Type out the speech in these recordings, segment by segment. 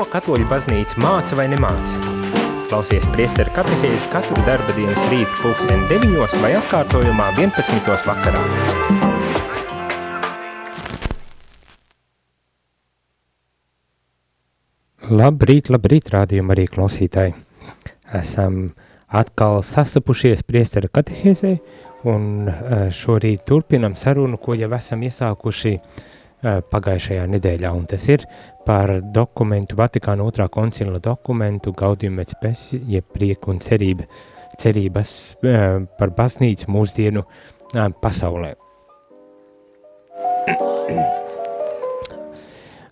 Ko katoļu baznīca māca vai nemāca? Klausies priesteru katehēzi katru darba dienas rītu pulksteni 9 vai atkārtojumā 11. vakarā. Labrīt, labrīt, rādījumi arī klausītāji. Esam atkal sastapušies priesteru katehēzē un eh, šorīt turpinam sarunu, ko jau esam iesākuši uh, pagājušajā nedēļā, un tas ir par dokumentu, Vatikāna otrā koncila dokumentu Gaudium et Spes, jeb prieku un cerība, cerības eh, par baznīcu mūsdienu eh, pasaulē.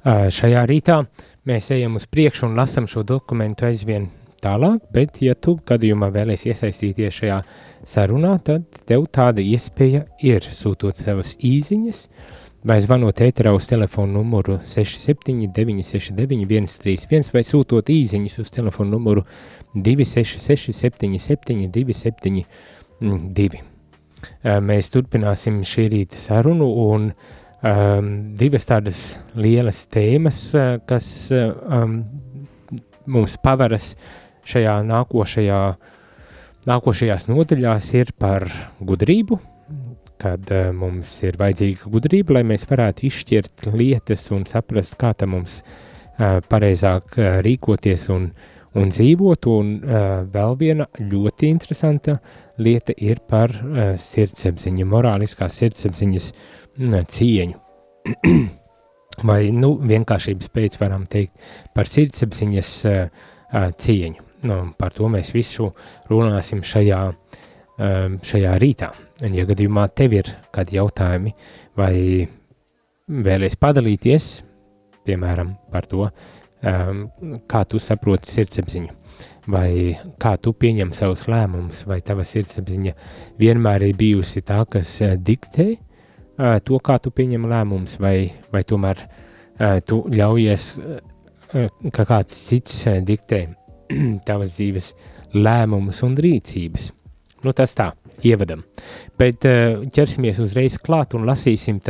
Šajā rītā mēs ejam uz priekšu un lasam šo dokumentu aizvien tālāk, bet ja tu gadījumā vēlies iesaistīties šajā sarunā, tad tev tāda iespēja ir sūtot savas īziņas, uh, vai zvanot ēterā uz telefonu numuru 679 691 131 vai sūtot īziņas uz telefonu numuru 266 77 272. Mēs turpināsim šī rīta sarunu un um, divas tādas lielas tēmas, kas um, mums pavaras šajā nākošajā, nākošajās nodaļās ir par gudrību, kad uh, mums ir vajadzīga gudrība, lai mēs varētu izšķirt lietas un saprast, kā tam mums uh, pareizāk uh, rīkoties un, un dzīvot. Un vēl viena ļoti interesanta lieta ir par sirdsapziņu, morāliskās sirdsapziņas uh, cieņu. Vai nu, vienkāršības pēc varam teikt par sirdsapziņas cieņu. Nu, par to mēs visu runāsim šajā, šajā rītā. Un, ja gadījumā tev ir kādi jautājumi, vai vēlies padalīties, piemēram, par to, um, kā tu saproti sirdsapziņu, vai kā tu pieņem savus lēmumus, vai tava sirdsapziņa vienmēr ir bijusi tā, kas uh, diktē uh, to, kā tu pieņem lēmumus, vai, vai tomēr uh, tu ļaujies, uh, ka kāds cits uh, diktē tavas dzīves lēmumus un rīcības. Nu, tas tā ievadam. Bet uh, ķersimies uzreiz klāt un lasīsim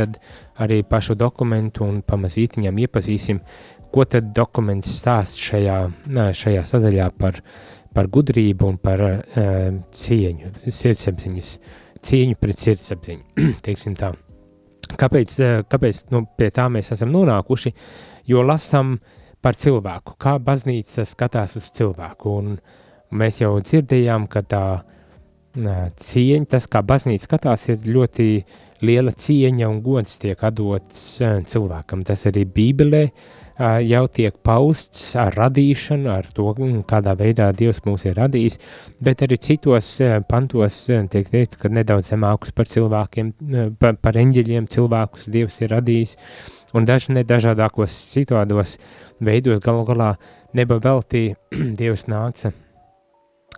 arī pašu dokumentu un pamazītiņam iepazīsim, ko tad dokuments stāst šajā, šajā sadaļā par, par gudrību un par uh, cieņu, sirdsapziņas, cieņu pret sirdsapziņu, teiksim tā. Kāpēc, uh, kāpēc nu, pie tā mēs esam nonākuši? Jo lasam par cilvēku, kā baznīca skatās uz cilvēku, un mēs jau dzirdējām, ka tā uh, cieņa, tas, kā baznīca skatās, ir ļoti liela cieņa un gods tiek dots cilvēkam. Tas arī Bībelē jau tiek pausts ar radīšanu, ar to, kādā veidā Dievs mūs ir radījis, bet arī citos pantos tiek teikts, ka nedaudz zemākus par cilvēkiem, par, par eņģeļiem cilvēkus Dievs ir radījis, un daži nedažādākos citādos veidos galu galā neba veltī Dievs nāca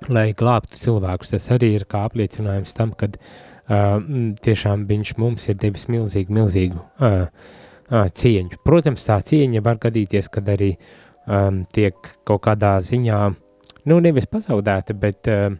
lai glābtu cilvēkus. Tas arī ir kā apliecinājums tam, ka uh, tiešām viņš mums ir devis milzīgu, milzīgu uh, uh, cieņu. Protams, tā cieņa var gadīties, kad arī um, tiek kaut kādā ziņā, nu, nevis pazaudēta, bet uh,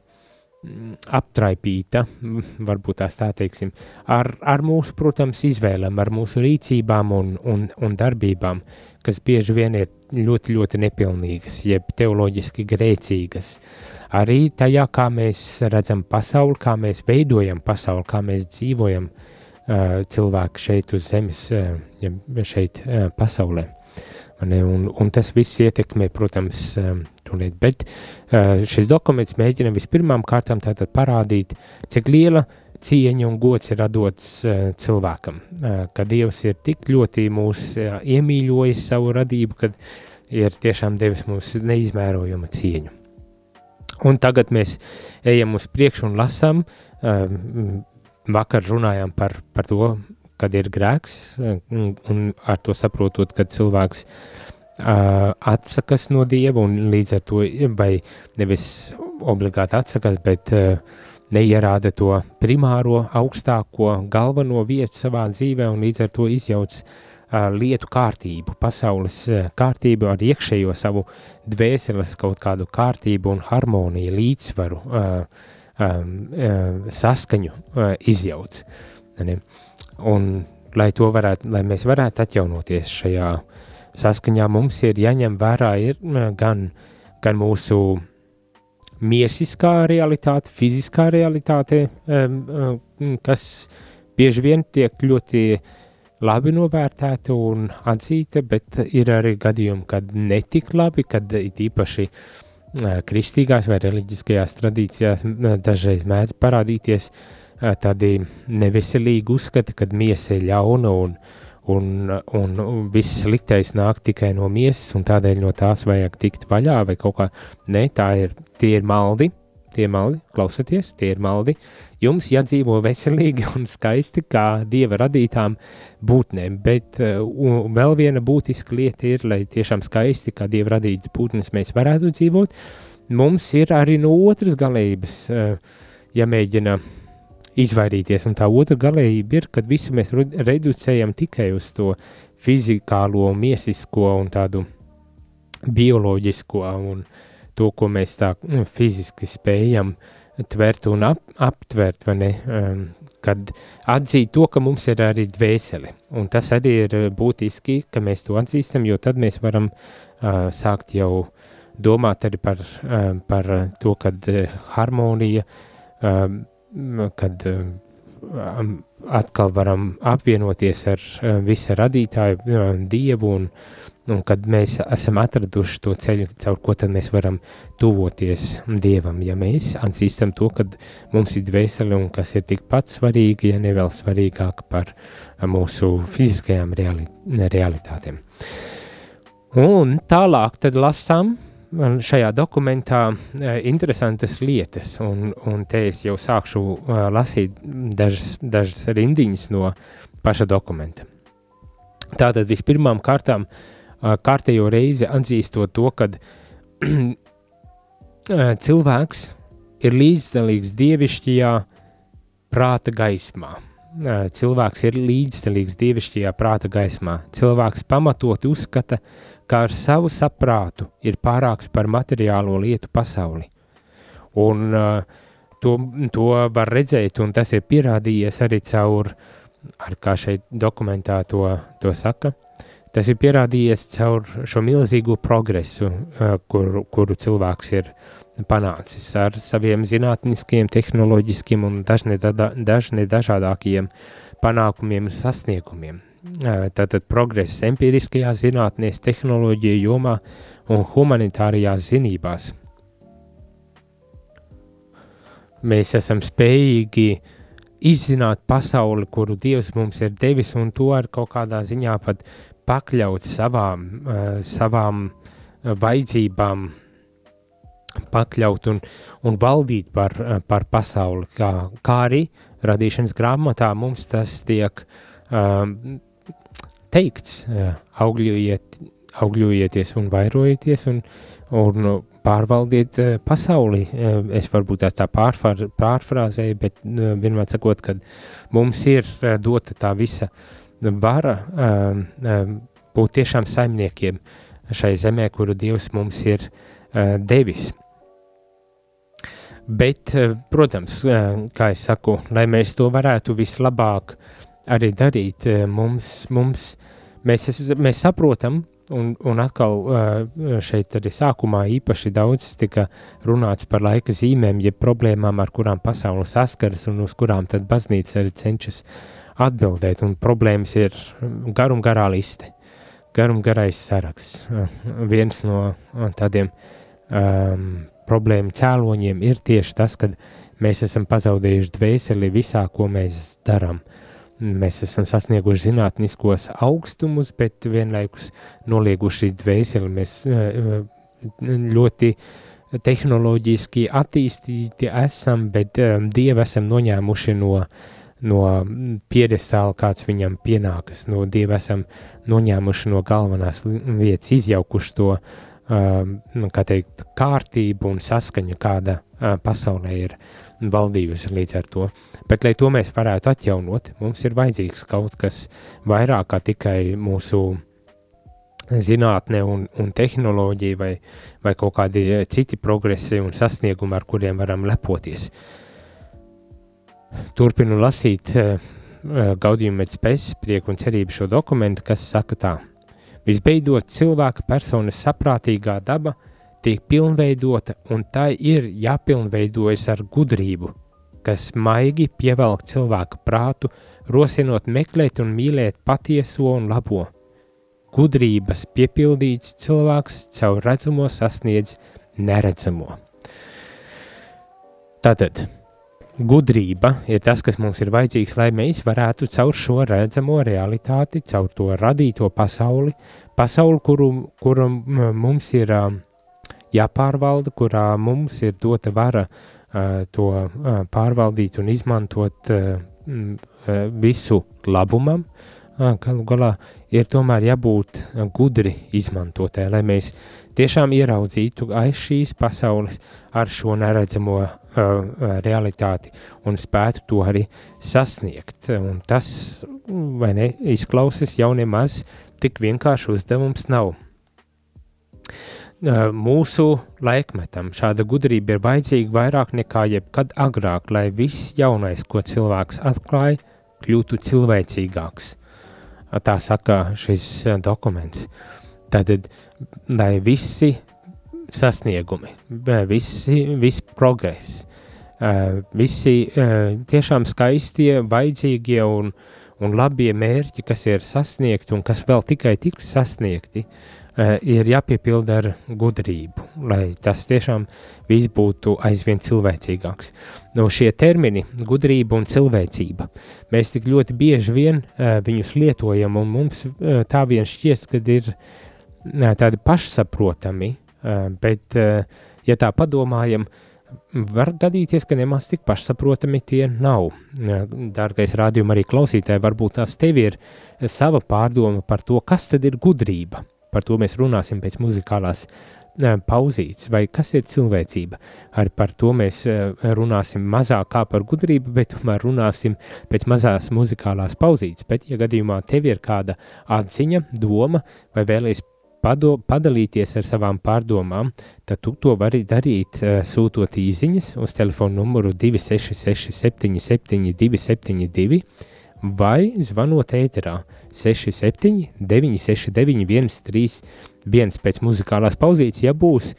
aptraipīta, varbūt tās tā teiksim, ar, ar mūsu, protams, izvēlēm, ar mūsu rīcībām un, un, un darbībām, kas bieži vien ir ļoti, ļoti nepilnīgas, jeb teoloģiski grēcīgas. Uh, arī tajā, kā mēs redzam pasauli, kā mēs veidojam pasauli, kā mēs dzīvojam uh, cilvēki šeit uz zemes, uh, šeit uh, pasaulē. Un, un tas viss ietekmē, protams, um, tūlīt, bet uh, šis dokuments mēģina vispirmām kārtām parādīt, cik liela cieņa un gods ir dots uh, cilvēkam, uh, ka Dievs ir tik ļoti mūs uh, iemīļojis savu radību, kad ir tiešām devis mums neizmērojama cieņu. Un tagad mēs ejam uz priekšu un lasām. Um, vakar runājām par, par to, kad ir grēks, un, un ar to saprotot, ka cilvēks atsakas no dieva, un līdz ar to, vai nevis obligāti atsakas, bet uh, neierāda to primāro, augstāko, galveno vietu savā dzīvē, un līdz ar to izjauc uh, lietu kārtību, pasaules kārtību ar iekšējo savu dvēseles kaut kādu kārtību un harmoniju, līdzsvaru, saskaņu izjauc. Un lai varētu, lai mēs varētu atjaunoties šajā, saskaņā mums ir jāņem vērā ir gan, gan mūsu miesiskā realitāte, fiziskā realitāte, kas bieži vien tiek ļoti labi novērtēta un atzīta, bet ir arī gadījumi, kad netik labi, kad īpaši kristīgās vai reliģiskajās tradīcijās dažreiz mēdz parādīties tādi neveselīgi uzskati, kad miesa ir ļauna un, un, un viss sliktais nāk tikai no miesas un tādēļ no tās vajag tikt vaļā vai kaut kā. Nē, tā ir, tie ir maldi, tie maldi, klausieties, tie ir maldi. Jums jādzīvo veselīgi un skaisti kā dieva radītām būtnēm, bet uh, vēl viena būtiska lieta ir, lai tiešām skaisti kā dieva radītas būtnes mēs varētu dzīvot, mums ir arī no otras galības uh, jāmēģina izvairīties, un tā otra galējība ir, kad visu mēs reducējam tikai uz to fizikālo, miesisko un tādu bioloģisko un uh, to, ko mēs tā nu, fiziski spējam tvert un ap, aptvert, vai ne, um, kad atzīt to, ka mums ir arī dvēseli, un tas arī ir būtiski, ka mēs to atzīstam, jo tad mēs varam uh, sākt jau domāt arī par, uh, par to, kad uh, harmonija, uh, kad uh, atkal varam apvienoties ar uh, visa radītāju, uh, Dievu un uh, Un kad mēs esam atraduši to ceļu, caur ko tad mēs varam tuvoties Dievam, ja mēs atzīstam to, ka mums ir dvēsele un kas ir tikpat svarīgi, ja ne vēl svarīgāk par mūsu fiziskajām reali realitātēm. Un tālāk tad lasām šajā dokumentā uh, interesantas lietas, un, un te es jau sākšu uh, lasīt dažas, dažas rindiņas no paša dokumenta. Tātad vispirmām kārtām uh, kārtējo reizi atzīstot to, ka cilvēks ir līdzdalīgs dievišķajā prāta gaismā. Cilvēks ir līdzdalīgs dievišķajā prāta gaismā. Cilvēks pamatot uzskata, ka ar savu saprātu ir pārāks par materiālo lietu pasauli. Un to, to var redzēt, un tas ir pierādījies arī caur, ar kā šeit dokumentā to, to saka, uh, Tas ir pierādījies caur šo milzīgo progresu, kur, kuru cilvēks ir panācis ar saviem zinātniskiem, tehnoloģiskiem un dažne, dažne dažādākiem panākumiem un sasniegumiem. Tātad progress empiriskajā zinātnēs, tehnoloģija jomā un humanitārajās zinībās. Mēs esam spējīgi izzināt pasauli, kuru Dievs mums ir devis, un to ar kaut kādā ziņā pat pakļaut savām, uh, savām vajadzībām, pakļaut un, un valdīt par, par pasauli, kā, kā arī radīšanas grāmatā mums tas tiek uh, teikts, augļojiet, augļojieties un vairojieties un, un pārvaldiet pasauli. Es varbūt tā pārfar, pārfrāzēju, bet vienmēr sakot, ka mums ir dota tā visa uh, vara um, um, būt tiešām saimniekiem šai zemē, kuru Dievs mums ir uh, devis. Bet, uh, protams, uh, kā es saku, lai mēs to varētu vislabāk arī darīt, uh, mums, mums, mēs, mēs saprotam, un, un atkal šeit arī sākumā īpaši daudz tika runāts par laika zīmēm, jeb problēmām, ar kurām pasaule saskaras un uz kurām tad baznīca arī cenšas uh, atbildēt, un problēmas ir garum garā liste, garum garais saraksts. Viens no tādiem um, problēmu cēloņiem ir tieši tas, ka mēs esam pazaudējuši dvēseli visā, ko mēs darām. Mēs esam sasnieguši zinātniskos augstumus, bet vienlaikus nolieguši dvēseli. Mēs uh, ļoti tehnoloģiski attīstīti esam, bet um, Dievu esam noņēmuši no uh, no piedestāla, kāds viņam pienākas, no Dieva esam noņēmuši no galvenās vietas, izjaukuši to, uh, kā teikt, kārtību un saskaņu, kāda uh, pasaulē ir valdījusi līdz ar to. Bet, lai to mēs varētu atjaunot, mums ir vajadzīgs kaut kas vairāk kā tikai mūsu zinātne un, un tehnoloģija vai, vai kaut kādi citi progresi un sasniegumi, ar kuriem varam lepoties. Uh, Turpinu lasīt uh, Gaudījumu pēc spējas, prieku un cerību šo dokumentu, kas saka tā. Visbeidzot, cilvēka personas saprātīgā daba tiek pilnveidota, un tai ir jāpilnveidojas ar gudrību, kas maigi pievelk cilvēka prātu, rosinot meklēt un mīlēt patieso un labo. Gudrības piepildīts cilvēks caur redzamo sasniedz neredzamo. Tātad, gudrība ir tas, kas mums ir vajadzīgs, lai mēs varētu caur šo redzamo realitāti, caur to radīto pasauli, pasauli, kuru, kuru mums ir jāpārvalda, kurā mums ir dota vara to pārvaldīt un izmantot visu labumam, galu galā ir tomēr jābūt gudri izmantotē, lai mēs tiešām ieraudzītu aiz šīs pasaules ar šo neredzamo uh, realitāti un spētu to arī sasniegt. Un tas, vai ne, izklausās jau nemaz tik vienkārši uzdevums nav. Uh, mūsu laikmetam šāda gudrība ir vajadzīga vairāk nekā jebkad agrāk, lai viss jaunais, ko cilvēks atklāja, kļūtu cilvēcīgāks. Tā saka šis dokuments. Tātad, lai visi sasniegumi, visi, viss progress, visi tiešām skaistie, vajadzīgie un, un labie mērķi, kas ir sasniegti un kas vēl tikai tiks sasniegti, ir jāpiepilda ar gudrību, lai tas tiešām viss būtu aizvien cilvēcīgāks. No šie termini, gudrība un cilvēcība, mēs tik ļoti bieži vien viņus lietojam, un mums tā vien šķiet, ka ir tādi pašsaprotami, Eh, bet, eh, ja tā padomājam, var gadīties, ka nemaz tik pašsaprotami tie nav. Eh, dārgais rādījuma arī klausītāji, varbūt tās tev ir sava pārdoma par to, kas tad ir gudrība. Par to mēs runāsim pēc muzikālās pauzītes, vai kas ir cilvēcība. Arī par to mēs runāsim mazāk kā par gudrību, bet tomēr runāsim pēc mazās muzikālās pauzītes. Bet, ja gadījumā tev ir kāda atziņa, doma vai vēlies pado, padalīties ar savām pārdomām, tad tu to vari darīt sūtot īsiņas uz telefona numuru 266 77 272 vai zvanot ēterā 67 969 131 pēc muzikālās pauzītes, ja būs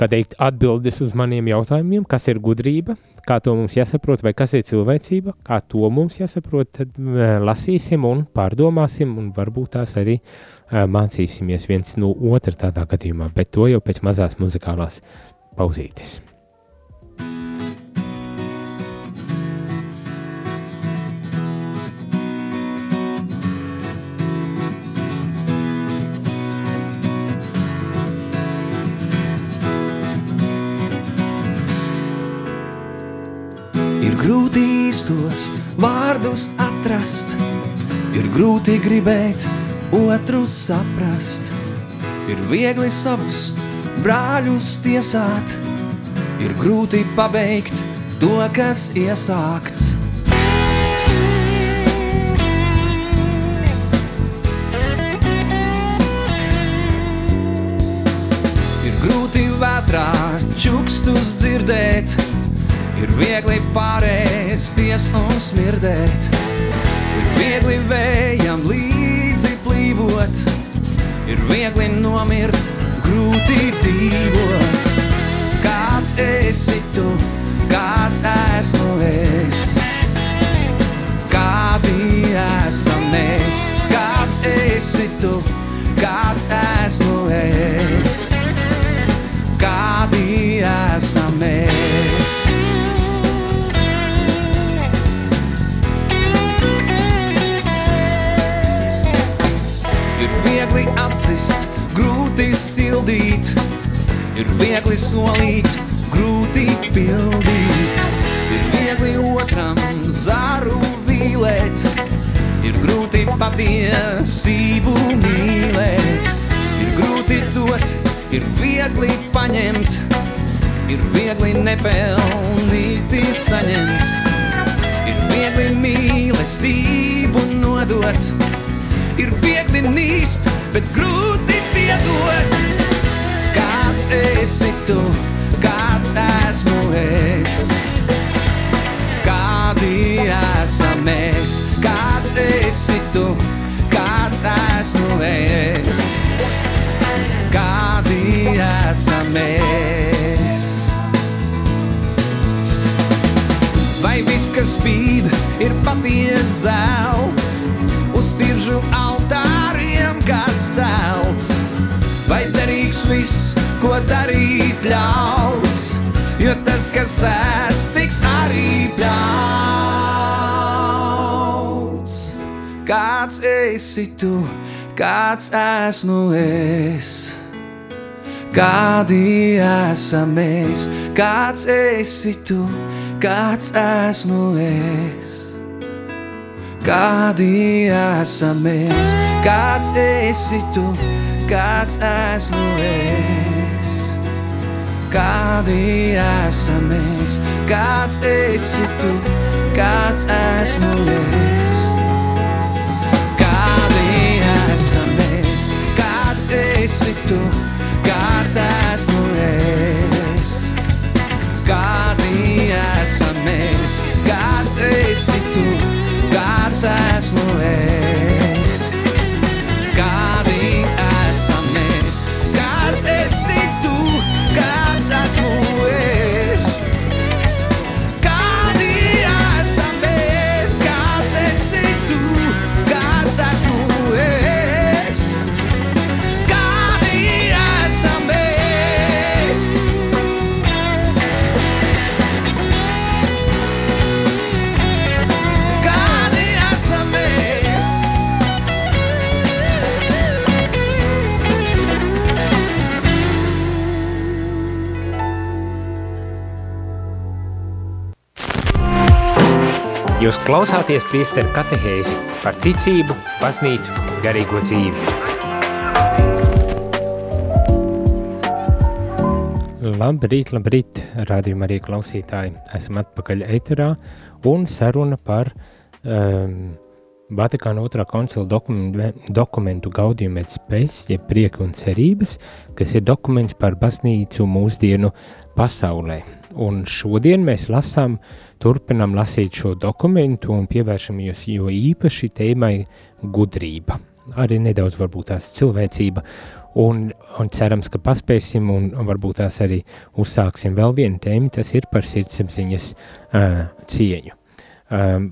kā teikt, atbildes uz maniem jautājumiem, kas ir gudrība, kā to mums jāsaprot, vai kas ir cilvēcība, kā to mums jāsaprot, tad uh, lasīsim un pārdomāsim, un varbūt tās arī uh, mācīsimies viens no otra tādā gadījumā, bet to jau pēc mazās muzikālās pauzītes. Grūti īstos vārdus atrast, ir grūti gribēt otru saprast, ir viegli savus brāļus tiesāt, ir grūti pabeigt to, kas iesākts. Ir grūti vētrā čukstus dzirdēt, Ir viegli pārēsties un smirdēt, ir viegli vējam līdzi plīvot, ir viegli nomirt, grūti dzīvot. Kāds esi tu, kāds esmu es? Kādi esam mēs? Kāds esi tu, kāds esmu es? Kādi esam mēs? Viegli atzist, grūti sildīt, ir viegli solīt, grūti pildīt, ir viegli otram zaru vīlēt, ir grūti patiesību mīlēt, ir grūti dot, ir viegli paņemt, ir viegli nepelnīti saņemt, ir viegli mīlestību nodot. Ir viegli nīst, bet grūti piedot. Kāds esi tu, kāds esmu es? Kādi esam mēs? Kāds esi tu, kāds esmu es, kādi esam mēs. Vai viss, kas spīd, ir patiesa zelts, uz tiržu altāriem, kas celts? Vai derīgs viss, ko darīt ļauts? jo tas, kas ēs, tiks arī pļauts. Kāds esi tu, kāds esmu es? Kādi esam mēs, kāds esi tu, kāds esmu es? Kādi esam mēs, kāds esi tu, kāds esmu es? kādi esam mēs, kāds esi tu, kāds esmu es. Kādi esam mēs, kāds esi tu, kāds esmu es. Kādi esam mēs, klausāties priesteru katehēzi par ticību, baznīcu, garīgo dzīvi. Labrīt, labrīt, rādījumā arī klausītāji. Esam atpakaļ eterā un saruna par um, Vatikāna otrā koncila dokumentu, dokumentu Gaudium et Spes, jeb prieka un cerības, kas ir dokuments par baznīcu mūsdienu pasaulē. Un šodien mēs lasām, turpinām lasīt šo dokumentu un pievēršamies jo īpaši tēmai gudrība. Arī nedaudz varbūt tās cilvēcība un, un cerams, ka paspēsim un varbūt tās arī uzsāksim vēl vienu tēmu, tas ir par sirdsapziņas uh, cieņu. Um,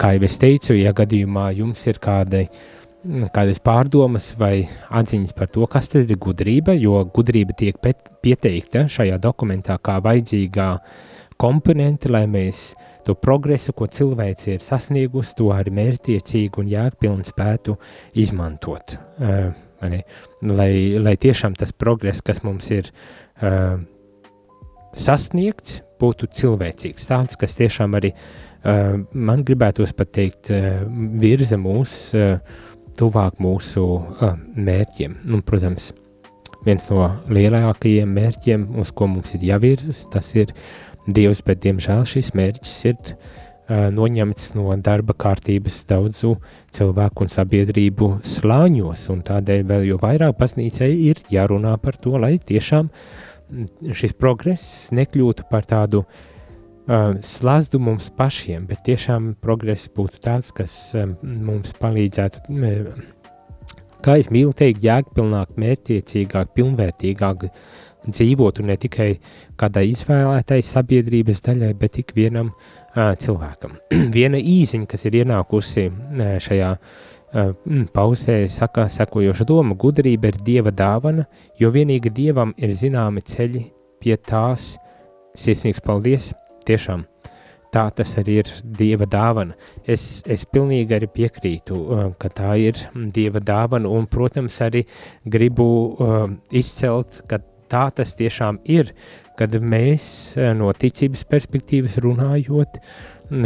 kā jau es teicu, ja gadījumā jums ir kādai, kādas pārdomas vai atziņas par to, kas tad ir gudrība, jo gudrība tiek pieteikta šajā dokumentā kā vajadzīgā komponente, lai mēs to progresu, ko cilvēks ir sasniegusi, to arī mērķtiecīgi un jēgpilni spētu izmantot. Uh, lai, lai tiešām tas progress, kas mums ir uh, sasniegts, būtu cilvēcīgs, tāds, kas tiešām arī uh, man gribētos pat teikt, uh, virza mūs uh, tuvāk mūsu uh, mērķiem. Nu, protams, viens no lielākajiem mērķiem, uz ko mums ir jāvirzas, tas ir Dievs, bet diemžēl šis mērķis ir uh, noņemts no darba kārtības daudzu cilvēku un sabiedrību slāņos, un tādēļ vēl jo vairāk baznīcai ir jārunā par to, lai tiešām šis progress nekļūtu par tādu uh, slazdu mums pašiem, bet tiešām progress būtu tāds, kas um, mums palīdzētu, kā es mīlu teikt, jēgpilnāk, mērķiecīgāk, pilnvērtīgāk dzīvot un ne tikai kādai izvēlētai sabiedrības daļai, bet ik vienam cilvēkam. Viena īziņa, kas ir ienākusi šajā pauzē, saka sekojoša doma, gudrība ir dieva dāvana, jo vienīgi dievam ir zināmi ceļi pie tās, sirsnīgs paldies, tiešām. Tā tas arī ir Dieva dāvana. Es, es pilnīgi arī piekrītu, uh, ka tā ir Dieva dāvana, un, protams, arī gribu uh, izcelt, ka tā tas tiešām ir, kad mēs no ticības perspektīvas runājot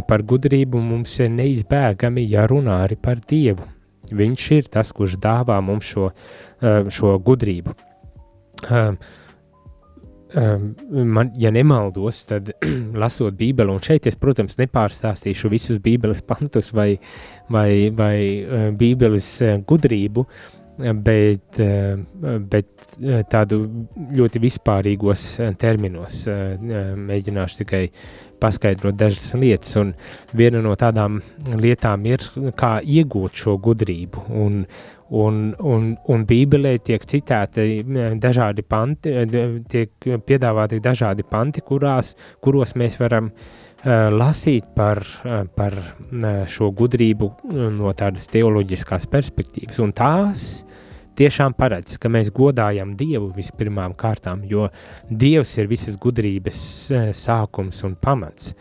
par gudrību, mums ir neizbēgami jārunā arī par Dievu. Viņš ir tas, kurš dāvā mums šo, šo gudrību. Man, ja nemaldos, tad lasot Bībeli, un šeit es, protams, nepārstāstīšu visus Bībeles pantus vai, vai, vai Bībeles gudrību, bet, bet tādu ļoti vispārīgos terminos mēģināšu tikai paskaidrot dažas lietas, un viena no tādām lietām ir, kā iegūt šo gudrību, un, un, un, un Bībelē tiek citēti dažādi panti, tiek piedāvāti dažādi panti, kurās, kuros mēs varam uh, lasīt par, uh, par uh, šo gudrību no tādas teoloģiskās perspektīvas, un tās tiešām paredz, ka mēs godājam Dievu vispirmām kārtām, jo Dievs ir visas gudrības e, sākums un pamats.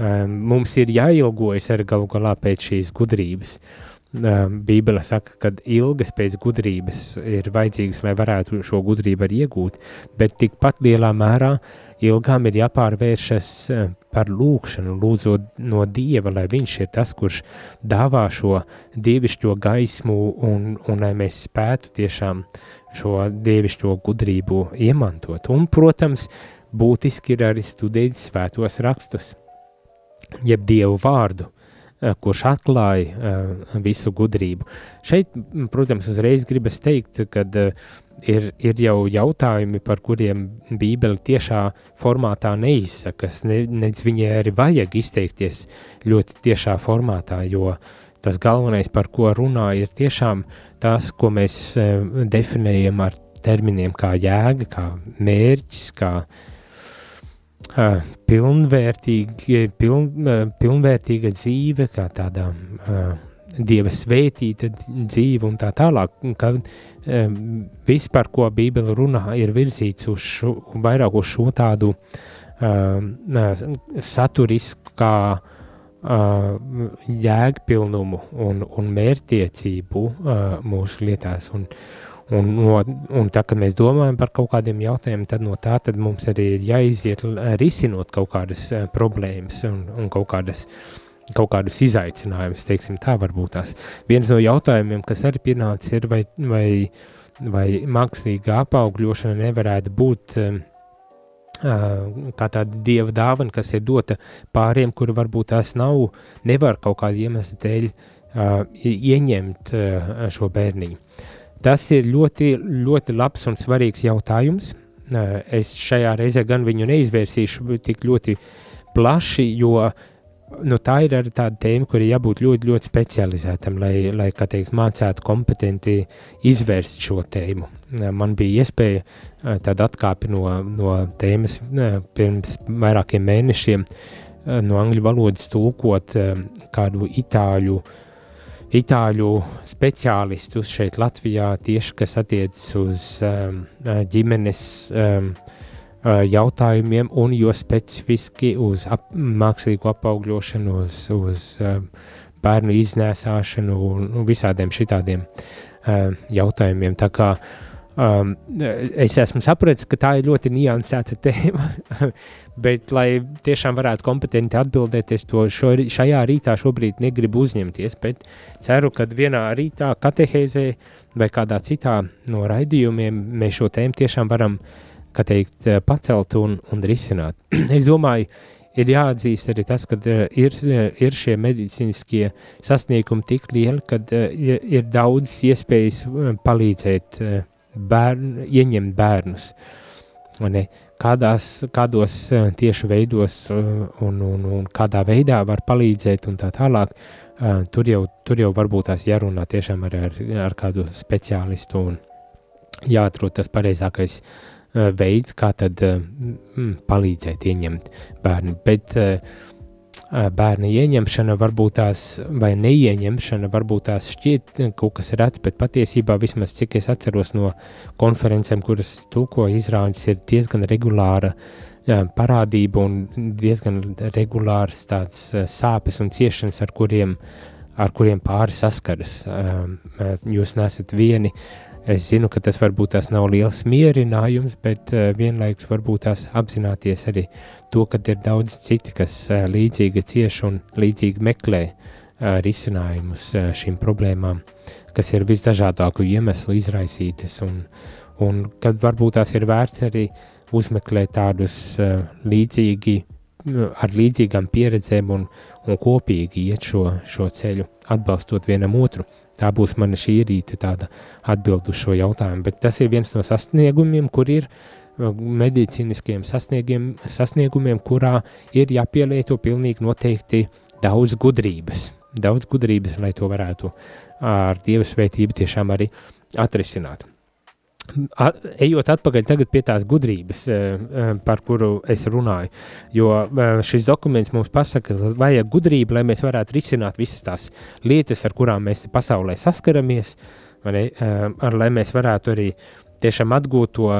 Mums ir jāilgojas ar galu galā pēc šīs gudrības. E, Bībele saka, ka ilgas pēc gudrības ir vajadzīgas, lai varētu šo gudrību arī iegūt, bet tikpat lielā mērā ilgām ir jāpārvēršas par lūkšanu, lūdzot no Dieva, lai Viņš ir tas, kurš dāvā šo dievišķo gaismu un, un lai mēs spētu tiešām šo dievišķo gudrību iemantot. Un, protams, būtiski ir arī studēt svētos rakstus, jeb Dievu vārdu, kurš atklāja uh, visu gudrību. Šeit, protams, uzreiz gribas teikt, ka uh, ir, ir jau jautājumi, par kuriem Bībele tiešā formātā neizsakas, ne, nec viņai arī vajag izteikties ļoti tiešā formātā, jo tas galvenais, par ko runā, ir tiešām tas, ko mēs definējam ar terminiem kā jēga, kā mērķis, kā uh, pilnvērtīga, piln, uh, pilnvērtīga dzīve, kā tādā uh, dieva svētīta dzīve un tā tālāk, ka viss, par ko Bībele runā, ir virzīts uz šo, vairāk uz šo tādu saturiskā uh, jēgpilnumu un, un mērtiecību uh, mūsu lietās. Un, un, no, un tā, kad mēs domājam par kaut kādiem jautājumiem, tad no tā tad mums arī ir jāiziet risinot kaut kādas uh, problēmas un, un kaut kādas kaut kādus izaicinājumus, teiksim, tā varbūt tās. Viens no jautājumiem, kas arī pienācis, ir, vai, vai, vai mākslīga apaugļošana nevarētu būt um, kā tāda dieva dāvana, kas ir dota pāriem, kuri varbūt tās nav, nevar kaut kādu iemeslu dēļ uh, ieņemt uh, šo bērniņu. Tas ir ļoti, ļoti labs un svarīgs jautājums. Uh, es šajā reizē gan viņu neizvērsīšu tik ļoti plaši, jo uh, nu, tā ir arī tāda tēma, kur ir jābūt ļoti, ļoti specializētam, lai, lai kā teikt, mācētu kompetenti izvērst šo tēmu. Man bija iespēja tāda atkāpi no, no tēmas pirms vairākiem mēnešiem no angļu valodas tulkot kādu itāļu, itāļu speciālistus šeit Latvijā tieši, kas attiecas uz ģimenes um, jautājumiem, un jo specifiski uz ap, mākslīgu apaugļošanu, uz, uz bērnu iznēsāšanu un, un visādiem šitādiem jautājumiem. Tā kā um, es esmu sapratis, ka tā ir ļoti niansēta tēma, bet, lai tiešām varētu kompetenti atbildēt, es to šo, šajā rītā šobrīd negribu uzņemties, ceru, ka vienā rītā katehēzē vai kādā citā no raidījumiem mēs šo tēmu tiešām varam teikt, eh, pacelt un, un risināt. es domāju, ir jāatzīst arī tas, ka uh, ir, eh, ir šie medicīniskie sasniegumi tik lieli, ka uh, ir daudz iespējas palīdzēt bērnu, ieņemt bērnus. Ne, kādās, kādos uh, tieši veidos uh, un, un, un kādā veidā var palīdzēt un tā tālāk, uh, tur, jau, tur jau varbūt tās jārunā tiešām ar, ar, ar kādu speciālistu un jāatrod tas pareizākais Eh, veids, kā tad palīdzēt ieņemt bērnu. Bet uh, bērna ieņemšana, varbūt tās vai neieņemšana, varbūt tās šķiet kaut kas redzams, bet patiesībā vismaz cik es atceros no konferencēm, kuras tulkoja izrādes, ir diezgan regulāra parādība un diezgan regulārs tāds sāpes un ciešanas, ar kuriem, ar kuriem pāri saskaras. Jūs nesat vieni, uh, Es zinu, ka tas varbūt tās nav liels mierinājums, bet uh, vienlaikus varbūt tās apzināties arī to, ka ir daudz citi, kas uh, līdzīgi cieš un līdzīgi meklē uh, risinājumus šīm problēmām, kas ir visdažādāku iemeslu izraisītas, un, un kad varbūt tās ir vērts arī uzmeklēt tādus līdzīgi, ar līdzīgām pieredzēm un, un kopīgi iet šo, šo ceļu, atbalstot vienam otru. Tā būs mana šī rīta tāda atbild uz šo jautājumu, bet tas ir viens no sasniegumiem, kur ir medicīniskiem sasniegumiem, kurā ir jāpielieto pilnīgi noteikti daudz gudrības, daudz gudrības, lai to varētu ar Dieva svētību tiešām arī atrisināt. At, ejot atpakaļ pie tās gudrības, par kuru es runāju, jo šis dokuments mums pasaka, ka vajag gudrību, lai mēs varētu risināt visas tās lietas, ar kurām mēs pasaulē saskaramies, ne, ar, lai mēs varētu arī tiešām atgūt to,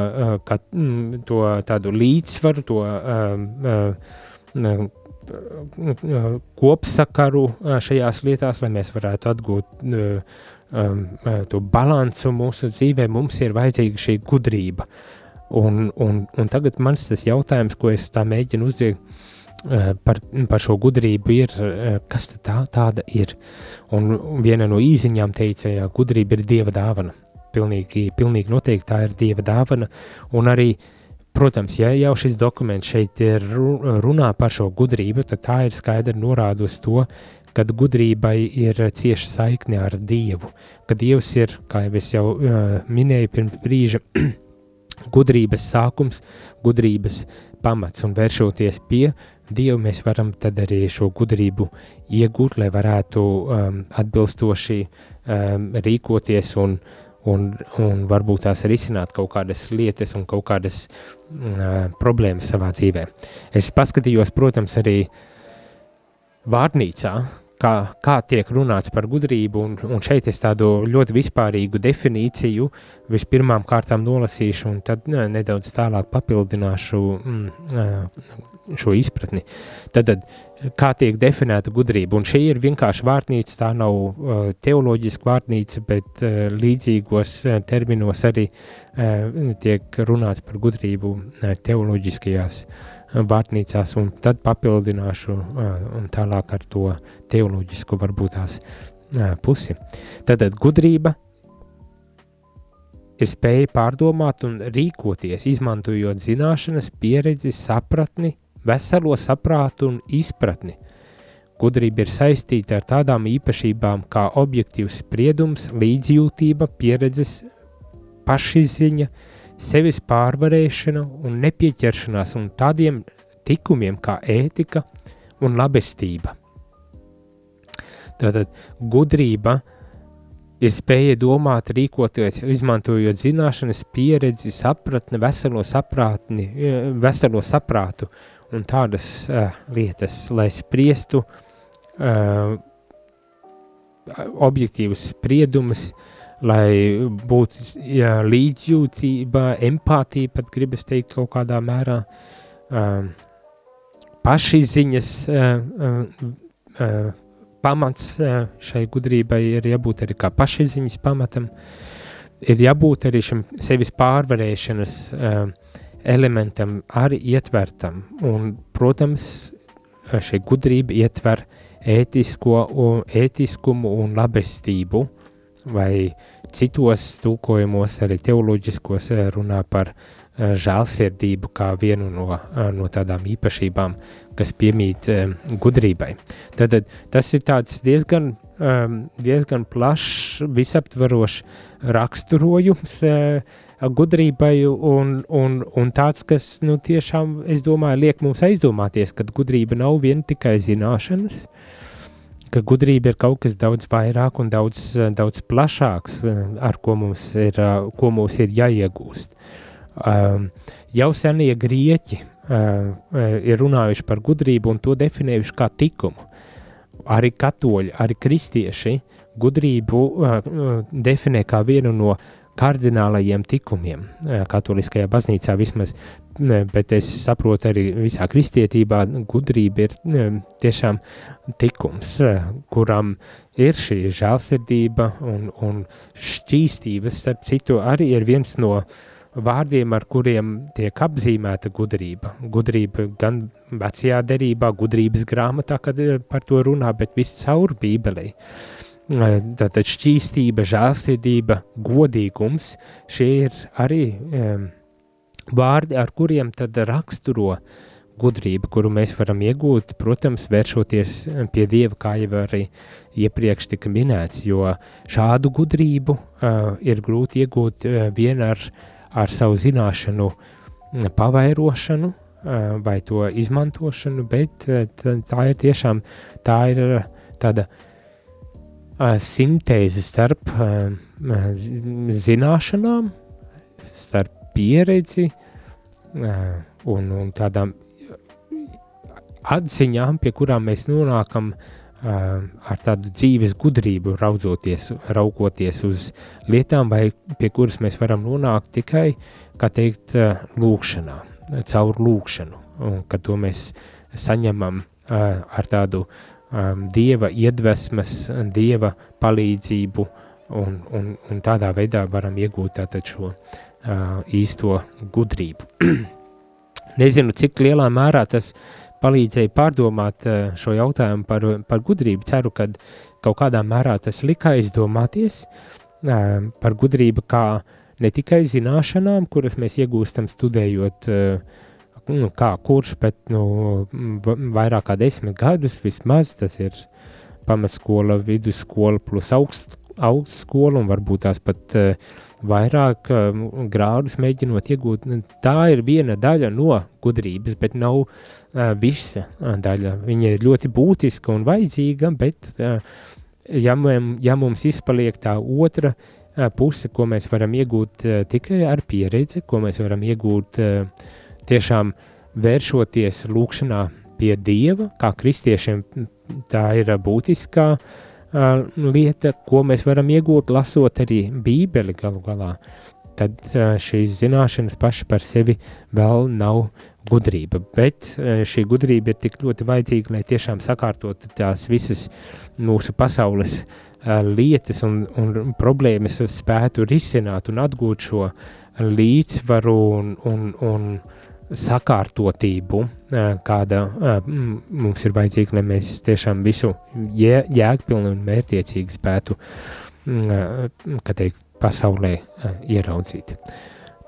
ka, mm, to tādu līdzsvaru, to kopsakaru šajās lietās, lai mēs varētu atgūt um, to balansu mūsu dzīvē, mums ir vajadzīga šī gudrība. Un, un, un tagad mans tas jautājums, ko es tā mēģinu uzdot uh, par, par šo gudrību, ir, uh, kas tā, tāda ir. Un viena no īziņām teica, ka gudrība ir dieva dāvana. Pilnīgi, pilnīgi noteikti tā ir dieva dāvana. Un arī, protams, ja jau šis dokuments šeit runā par šo gudrību, tad tā ir skaidri norāda uz to, kad gudrībai ir cieša saikne ar Dievu, ka Dievs ir, kā jau es jau uh, minēju pirms brīža, gudrības sākums, gudrības pamats un vēršoties pie Dieva, mēs varam tad arī šo gudrību iegūt, lai varētu um, atbilstoši um, rīkoties un, un, un varbūt tās risināt kaut kādas lietas un kaut kādas uh, problēmas savā dzīvē. Es paskatījos, protams, arī uh, vārnīcā, kā, kā tiek runāts par gudrību, un, un šeit es tādu ļoti vispārīgu definīciju vispirmām kārtām nolasīšu, un tad ne, nedaudz tālāk papildināšu mm, šo izpratni. Tad, kā tiek definēta gudrība, un šī ir vienkārši vārnīca, tā nav uh, teoloģiska vārnīca, bet uh, līdzīgos uh, terminos arī uh, tiek runāts par gudrību uh, teoloģiskajās uh, vārtnīcās, un tad papildināšu un tālāk ar to teoloģisku varbūt tās pusi. Tātad gudrība ir spēja pārdomāt un rīkoties, izmantojot zināšanas, pieredzi, sapratni, veselo saprātu un izpratni. Gudrība ir saistīta ar tādām īpašībām kā objektīvs spriedums, līdzjūtība, pieredzes, pašizziņa, sevis pārvarēšana un nepieķeršanās un tādiem tikumiem kā ētika un labestība. Tātad gudrība ir spēja domāt, rīkoties, izmantojot zināšanas, pieredzi, sapratni, veselo, saprātni, veselo saprātu un tādas uh, lietas, lai spriestu uh, objektīvus spriedumus, uh, lai būtu jā, līdzjūtība, empātija, pat gribas teikt kaut kādā mērā, um, pašizziņas uh, uh, pamats uh, šai gudrībai ir jābūt arī kā pašizziņas pamatam, ir jābūt arī šim sevis pārvarēšanas uh, elementam arī ietvertam, un, protams, šī gudrība ietver ētisko un, ētiskumu un labestību, uh, vai citos tulkojumos, arī teoloģiskos, eh, runā par eh, žēlsirdību kā vienu no, eh, no tādām īpašībām, kas piemīt gudrībai. Tad tas ir diezgan, diezgan plašs, visaptvarošs raksturojums gudrībai un, un, un tāds, kas nu, tiešām, es domāju, liek mums aizdomāties, ka gudrība nav vien tikai zināšanas, uh, ka gudrība ir kaut kas daudz vairāk un daudz, daudz plašāks, eh, ar ko mums ir, eh, ko mums ir jāiegūst. Um, jau senie grieķi uh, ir runājuši par gudrību un to definējuši kā likumu. Arī katoļi, arī kristieši gudrību uh, definē kā vienu no kardinālajiem tikumiem. Katoliskajā baznīcā vismaz bet es saprotu arī visā kristietībā, gudrība ir tiešām tikums, kuram ir šī žēlsirdība un, un šķīstība, starp citu, arī ir viens no vārdiem, ar kuriem tiek apzīmēta gudrība. Gudrība gan vecajā derībā, gudrības grāmatā, kad par to runā, bet viss caur bībelī. Tātad šķīstība, žēlsirdība, godīgums, šie ir arī um, vārdi, ar kuriem tad raksturo gudrību, kuru mēs varam iegūt, protams, vēršoties pie Dieva, kā jau arī iepriekš tika minēts, jo šādu gudrību uh, ir grūti iegūt uh, vien ar, ar savu zināšanu pavairošanu vai to izmantošanu, bet tā ir tiešām tā ir tāda sintēze starp zināšanām, starp pieredzi un, un tādām atziņām, pie kurām mēs nonākam ar tādu dzīves gudrību, raudzoties, raugoties uz lietām, vai pie kuras mēs varam nonākt tikai, kā teikt, lūkšanā, caur lūkšanu, un ka to mēs saņemam ar tādu dieva iedvesmas, dieva palīdzību, un, un, un tādā veidā varam iegūt tātad šo īsto gudrību. Nezinu, cik lielā mērā tas palīdzēja pārdomāt eh, šo jautājumu par, par gudrību. Ceru, ka kaut kādā mērā tas lika aizdomāties eh, par gudrību kā ne tikai zināšanām, kuras mēs iegūstam studējot, eh, nu, kā kurš, bet nu, vairāk kā desmit gadus vismaz, tas ir pamatskola, vidusskola plus augst, augstskola un varbūt tās pat uh, vairāk uh, grādus mēģinot iegūt. Tā ir viena daļa no gudrības, bet nav uh, visa daļa. Viņa ir ļoti būtiska un vajadzīga, bet ja, mums, ja mums izpaliek tā otra puse, ko mēs varam iegūt tikai ar pieredzi, ko mēs varam iegūt uh, tiešām vēršoties lūkšanā pie Dieva, kā kristiešiem tā ir būtiskā uh, lieta, ko mēs varam iegūt, lasot arī Bībeli galu galā, tad uh, šīs zināšanas paši par sevi vēl nav gudrība. Bet uh, šī gudrība ir tik ļoti vajadzīga, lai tiešām sakārtotu tās visas mūsu pasaules lietas un, un problēmas spētu risināt un atgūt šo līdzsvaru un, un, un sakārtotību, kāda mums ir vajadzīga, lai mēs tiešām visu jē, jēgpilni un mērķiecīgi spētu, teikt, pasaulē ieraudzīt.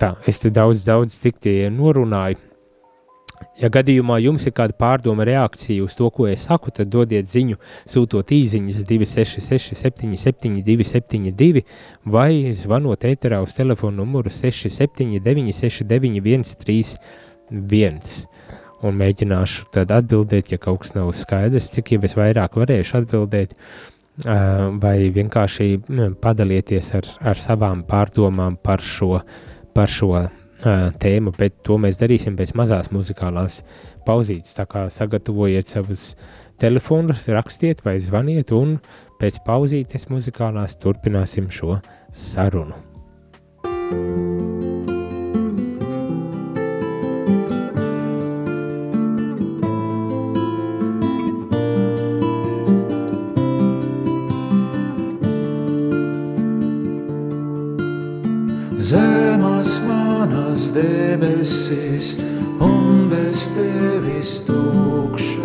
Tā, es te daudz, daudz tik tie norunāju. Ja gadījumā jums ir kāda pārdoma reakcija uz to, ko es saku, tad dodiet ziņu, sūtot īsiņas 266, 77, 272 vai zvanot ēterā uz telefonu numuru 679, 691, 3 viens. Un mēģināšu tad atbildēt, ja kaut kas nav skaidrs, cik jau es vairāk varēšu atbildēt, vai vienkārši padalieties ar, ar savām pārdomām par šo, par šo tēmu, bet to mēs darīsim pēc mazās muzikālās pauzītes. Tā kā sagatavojiet savus telefonus, rakstiet vai zvaniet, un pēc pauzītes muzikālās turpināsim šo sarunu. thank you zemas manas debesis un bez tevis tukšas.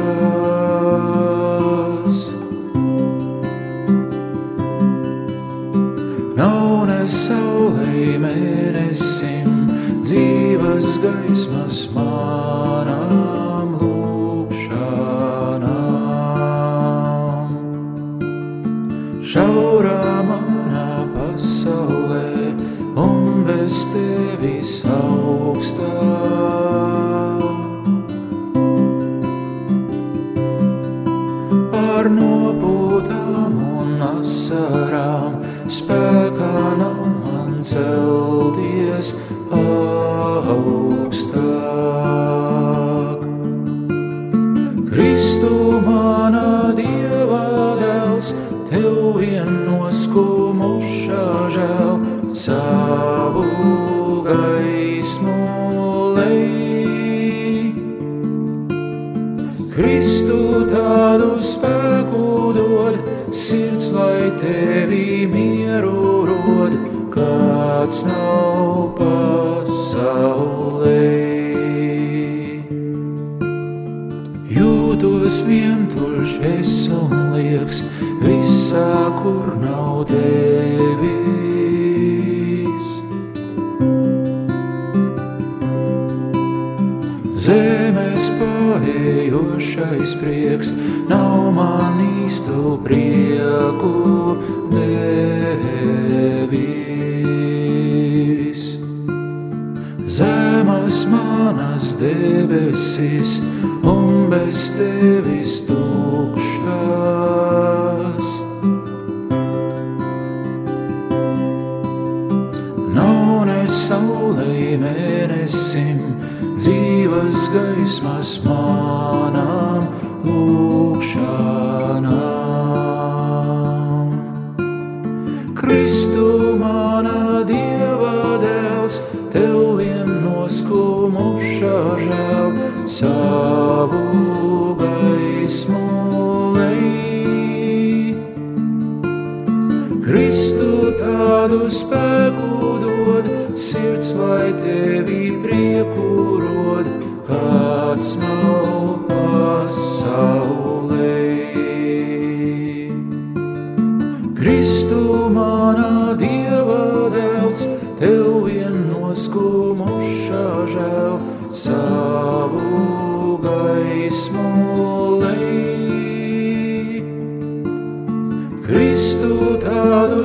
Nav ne saulē mēnesim dzīves gaismas manām celties augstāk. Kristu manā dievā dēls, tev vien noskumušā žēl savu gaismu lej. Kristu tādu spēku dod, sirds lai tevi mieru kāds nav pasaulē. Jūtos vientuļš es un lieks visā, kur nav tevi. zemes pārējošais prieks, nav man īstu prieku devis. Manas debesis, un bez tevis tukšās.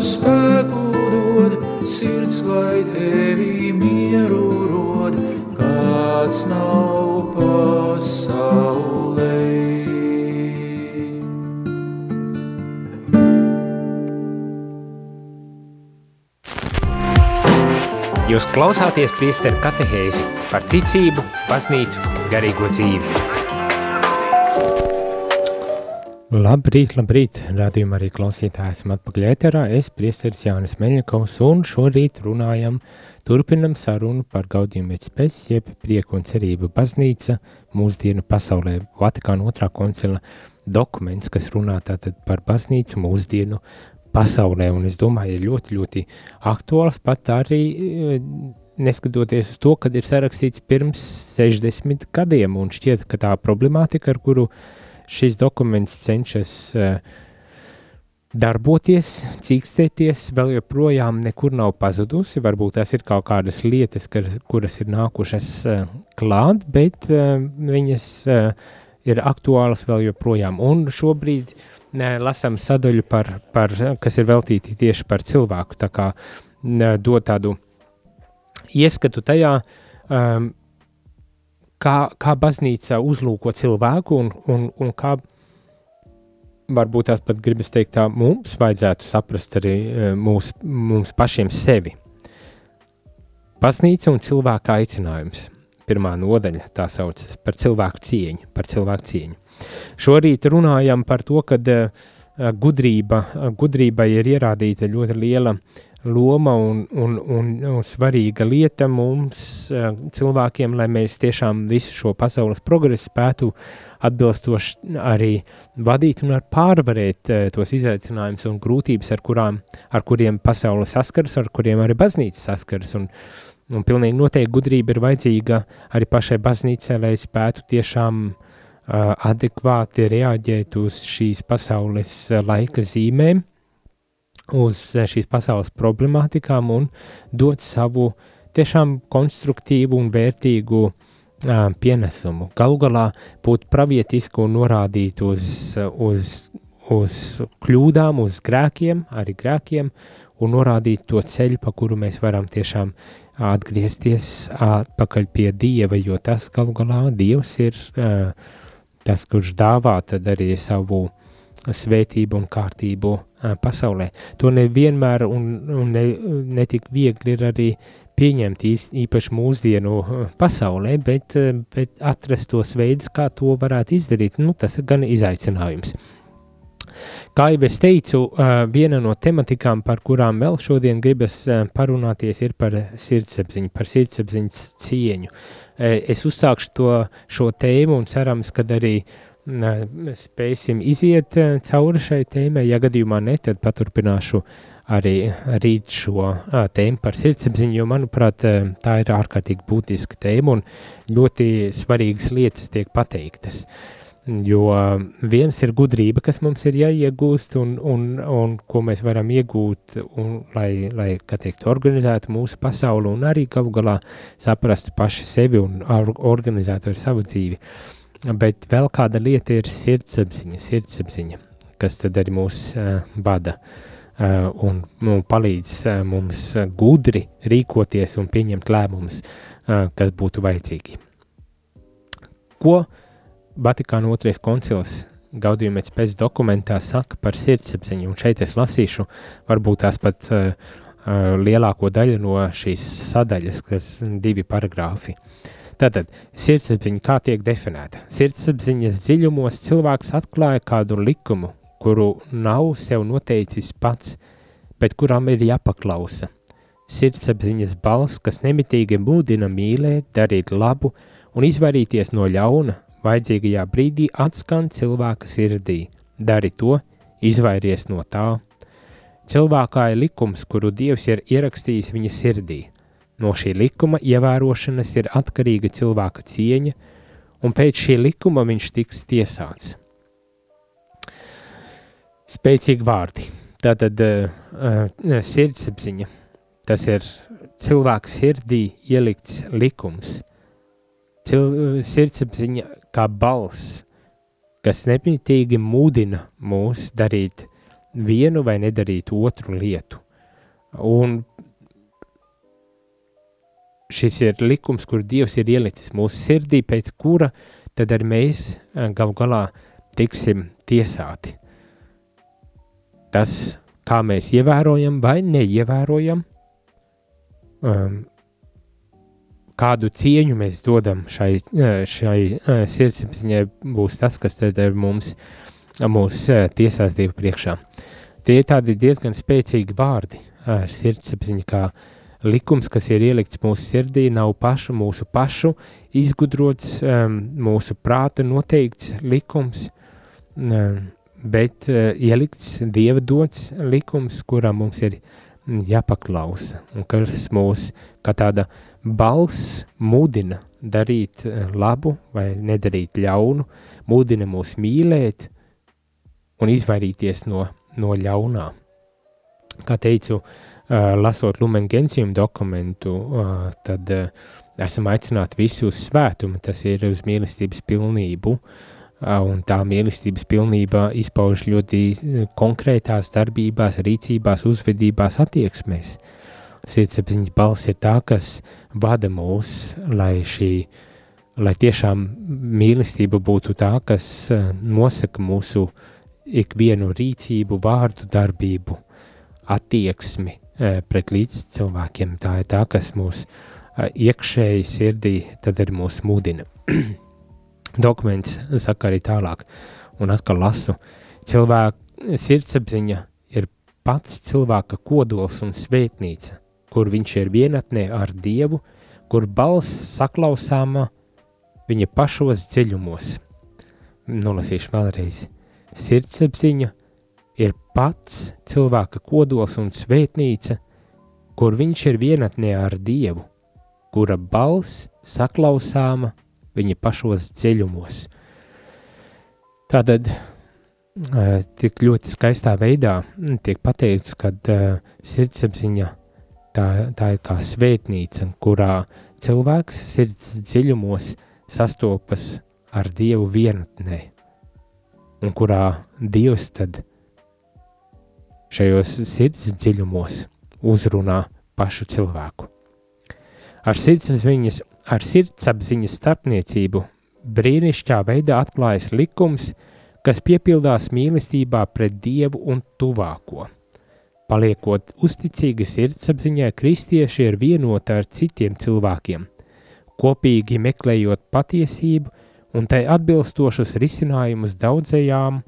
Spēku dod, sirds lai tevi mieru rod, kāds nav pasaulē. Jūs klausāties priesteru katehēzi par ticību, baznīcu, garīgo dzīvi. Labrīt, labrīt, rādījumā arī klausītāji esam atpakaļ ēterā. Es, priesteris Jānis Meļakovs, un šorīt runājam, turpinam sarunu par gaudījumu pēc spēs, jeb prieku un cerību baznīca mūsdienu pasaulē. Vatikāna otrā koncila dokuments, kas runā tātad par baznīcu mūsdienu pasaulē, un es domāju, ir ļoti, ļoti aktuāls pat arī eh, neskatoties uz to, kad ir sarakstīts pirms 60 gadiem, un šķiet, ka tā problemātika, ar kuru šis dokuments cenšas uh, darboties, cīkstēties, vēl joprojām nekur nav pazudusi. Varbūt tās ir kaut kādas lietas, kas, kuras ir nākušas uh, klāt, bet uh, viņas ir aktuālas vēl joprojām. Un šobrīd ne, lasām sadaļu, par, par, kas ir veltīti tieši par cilvēku, tā kā ne, dod tādu ieskatu tajā, um, kā, kā baznīca uzlūko cilvēku un, un, un kā varbūt tās pat gribas teikt tā, mums vajadzētu saprast arī uh, mūs, mums pašiem sevi. Baznīca un cilvēka aicinājums. Pirmā nodaļa tā saucas par cilvēku cieņu, par cilvēku cieņu. Šorīt runājam par to, ka uh, gudrība, gudrībai ir ierādīta ļoti liela loma un, un, un, un svarīga lieta mums, cilvēkiem, lai mēs tiešām visu šo pasaules progresu spētu atbilstoši arī vadīt un pārvarēt tos izaicinājumus un grūtības, ar, kurām, ar kuriem pasaule saskaras, ar kuriem arī baznīca saskaras. Un, un pilnīgi noteikti gudrība ir vajadzīga arī pašai baznīcai, lai spētu tiešām uh, adekvāti reaģēt uz šīs pasaules laika zīmēm, uz šīs pasaules problemātikām un dot savu tiešām konstruktīvu un vērtīgu uh, pienesumu. Galu galā būt pravietisku un norādīt uz, uz, uz kļūdām, uz grēkiem, arī grēkiem, un norādīt to ceļu, pa kuru mēs varam tiešām atgriezties atpakaļ pie Dieva, jo tas galu galā Dievs ir uh, tas, kurš dāvā tad arī savu svētību un kārtību pasaulē. To nevienmēr un, un ne, netik viegli ir arī pieņemt īpaši mūsdienu pasaulē, bet, bet atrast tos veidus, kā to varētu izdarīt, nu, tas ir gan izaicinājums. Kā jau es teicu, viena no tematikām, par kurām vēl šodien gribas parunāties, ir par sirdsapziņu, par sirdsapziņas cieņu. Es uzsākšu to, šo tēmu un cerams, ka arī spēsim iziet cauri šai tēmai. Ja gadījumā ne, tad paturpināšu arī rīt šo tēmu par sirdsapziņu, jo, manuprāt, tā ir ārkārtīgi būtiska tēma un ļoti svarīgas lietas tiek pateiktas. Uh, Jo viens ir gudrība, kas mums ir jāiegūst, un, un, un ko mēs varam iegūt, un, lai, lai teikt, organizētu mūsu pasauli, un arī galu galā saprastu paši sevi un organizētu ar savu dzīvi. Bet vēl kāda lieta ir sirdsapziņa, sirdsapziņa kas tad arī mūs uh, vada. uh, un, un palīdz uh, mums gudri rīkoties un pieņemt lēmumus, uh, kas būtu vajadzīgi. Ko Vatikāna otrais koncils Gaudījumēc pēc dokumentā saka par sirdsapziņu, un šeit es lasīšu varbūt tās pat uh, uh, lielāko daļu no šīs sadaļas, kas divi paragrāfi. Tātad, sirdsapziņa kā tiek definēta? Sirdsapziņas dziļumos cilvēks atklāja kādu likumu, kuru nav sev noteicis pats, bet kuram ir jāpaklausa. Sirdsapziņas balss, kas nemitīgi mūdina mīlēt, darīt labu un izvairīties no ļauna, vajadzīgajā brīdī atskan cilvēka sirdī. Dari to, izvairies no tā. Cilvēkā ir likums, kuru Dievs ir ierakstījis viņa sirdī. No šī likuma ievērošanas ir atkarīga cilvēka cieņa, un pēc šī likuma viņš tiks tiesāts. Spēcīgi vārdi. Tātad uh, uh, sirdsapziņa. Tas ir cilvēka sirdī ielikts likums. Cil, sirdsapziņa kā balss, kas nemitīgi mudina mūs darīt vienu vai nedarīt otru lietu. Un šis ir likums, kur Dievs ir ielicis mūsu sirdī, pēc kura tad arī mēs eh, gal galā tiksim tiesāti. Tas, kā mēs ievērojam vai neievērojam, um, kādu cieņu mēs dodam šai, šai sirdsapziņai, būs tas, kas tad mums, mūs tiesās Dievu priekšā. Tie ir tādi diezgan spēcīgi vārdi, sirdsapziņa, kā likums, kas ir ielikts mūsu sirdī, nav pašu mūsu pašu izgudrots, mūsu prāta noteikts likums, bet ielikts Dieva dots likums, kuram mums ir jāpaklausa, un kas mūs kā tāda balss mudina darīt eh, labu vai nedarīt ļaunu, mudina mūs mīlēt un izvairīties no, no ļaunā. Kā teicu, uh, lasot Lumen Gentium dokumentu, uh, tad uh, esam aicināti visi uz svētumu, tas ir uz mīlestības pilnību, un tā mīlestības pilnība izpauž ļoti konkrētās darbībās, rīcībās, uzvedībās, attieksmēs. Sirdsapziņas balss ir tā, kas vada mūs, lai šī, lai tiešām mīlestība būtu tā, kas nosaka mūsu ikvienu rīcību, vārdu, darbību, attieksmi pret līdz cilvēkiem. Tā ir tā, kas mūs iekšēji sirdī tad arī mūs mudina. Dokuments saka arī tālāk, un atkal lasu. Cilvēka sirdsapziņa ir pats cilvēka kodols un svētnīca, kur viņš ir vienatnē ar Dievu, kur balss saklausāma viņa pašos dziļumos. Nolasīšu vēlreiz. Sirdsapziņa ir pats cilvēka kodols un svētnīca, kur viņš ir vienatnē ar Dievu, kura balss saklausāma viņa pašos dziļumos. Tātad tik ļoti skaistā veidā tiek pateikts, ka sirdsapziņa tā, tā ir kā svētnīca, kurā cilvēks sirds dziļumos sastopas ar Dievu vienatnē, un kurā Dievs tad šajos sirds dziļumos uzrunā pašu cilvēku. Ar sirdsapziņas ar sirdsapziņas starpniecību brīnišķīgā veidā atklājas likums, kas piepildās mīlestībā pret Dievu un tuvāko. Paliekot uzticīgi sirdsapziņai, kristieši ir vienoti ar citiem cilvēkiem, kopīgi meklējot patiesību un tai atbilstošus risinājumus daudzajām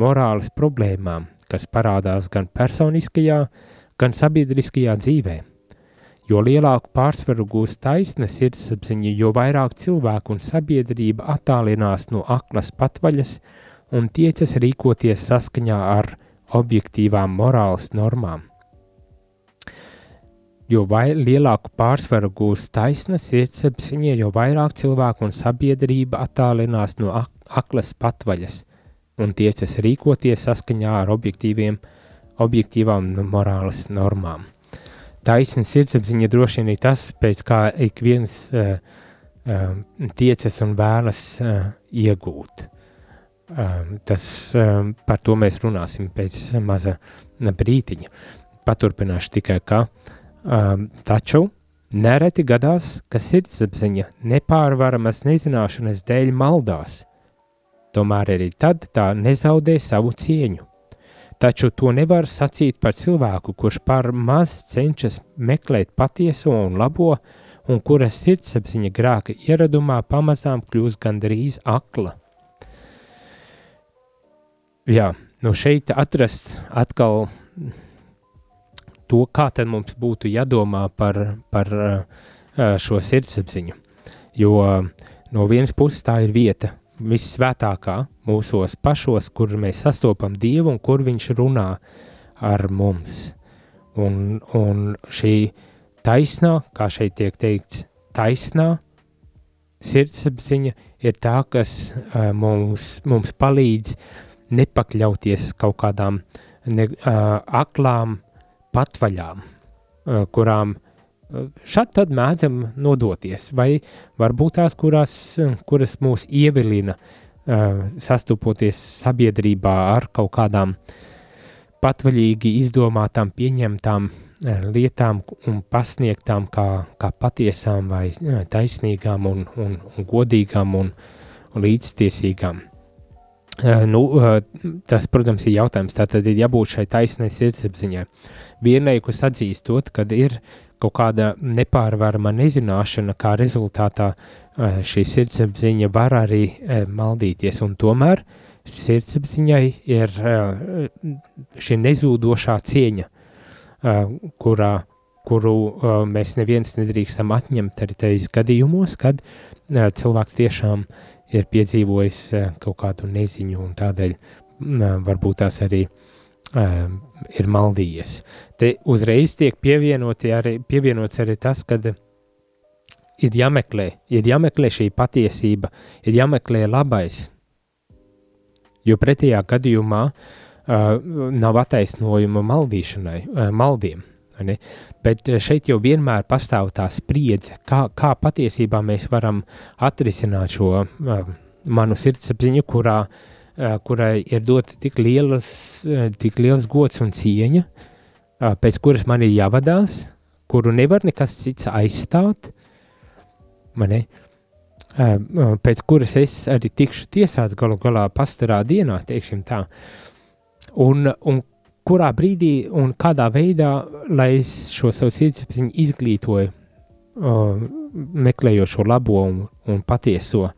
morāles problēmām, kas parādās gan personiskajā, gan sabiedriskajā dzīvēm. Jo lielāku pārsvaru gūs taisna sirdsapziņa, jo vairāk cilvēku un sabiedrība attālinās no aklas patvaļas un tiecas rīkoties saskaņā ar objektīvām morāles normām. Jo lielāku pārsvaru gūs taisna sirdsapziņa, jo vairāk cilvēku un sabiedrība attālinās no ak aklas patvaļas un tiecas rīkoties saskaņā ar objektīvām morāles normām taisna sirdsapziņa droši vien ir tas, pēc kā ik viens uh, uh, tiecas un vēlas uh, iegūt. Um, tas um, par to mēs runāsim pēc maza brītiņa. Paturpināšu tikai, ka um, taču nereti gadās, ka sirdsapziņa nepārvaramas nezināšanas dēļ maldās. Tomēr arī tad tā nezaudē savu cieņu. Taču to nevar sacīt par cilvēku, kurš par maz cenšas meklēt patieso un labo, un kura sirdsapziņa grāka ieradumā pamazām kļūst gandrīz akla. Jā, nu šeit atrast atkal to, kā tad mums būtu jādomā par, par šo sirdsapziņu. Jo no vienas puses tā ir vieta, vissvētākā mūsos pašos, kur mēs sastopam Dievu un kur Viņš runā ar mums. Un, un šī taisnā, kā šeit tiek teikts, taisnā sirdsapziņa ir tā, kas uh, mums, mums palīdz nepakļauties kaut kādām ne, uh, aklām patvaļām, uh, kurām uh, šad tad mēdzam nodoties, vai varbūt tās, kurās, kuras mūs ievilina uh, sastopoties sabiedrībā ar kaut kādām patvaļīgi izdomātām, pieņemtām uh, lietām un pasniegtām kā, kā patiesām vai uh, taisnīgām un, un, un godīgām un, līdztiesīgām. Uh, nu, uh, tas, protams, ir jautājums. Tātad ir jābūt šai taisnai sirdsapziņai. Vienlaikus atzīstot, ka ir kaut kāda nepārvarama nezināšana, kā rezultātā uh, šī sirdsapziņa var arī uh, maldīties. Un tomēr sirdsapziņai ir uh, šī nezūdošā cieņa, uh, kurā, kuru uh, mēs neviens nedrīkstam atņemt arī tajos gadījumos, kad uh, cilvēks tiešām uh, ir piedzīvojis eh, kaut kādu neziņu un tādēļ varbūt tās arī um, ir maldījies. Te uzreiz tiek arī, pievienots arī tas, ka ir jāmeklē, ir jāmeklē šī patiesība, ir jāmeklē labais, jo pretējā gadījumā uh, nav attaisnojuma maldīšanai, uh, maldiem. Ne? Bet šeit jau vienmēr pastāv tā spriedze, kā, kā patiesībā mēs varam atrisināt šo uh, manu sirdsapziņu, kurā, uh, kurai ir dota tik, lielas, uh, tik liels gods un cieņa, uh, pēc kuras man ir jāvadās, kuru nevar nekas cits aizstāt, mani, uh, pēc kuras es arī tikšu tiesāts galu galā pastarā dienā, teiksim tā. Un, un kurā brīdī un kādā veidā, lai es šo savu sirdsapziņu izglītoju, uh, meklējot šo labo un, un patieso,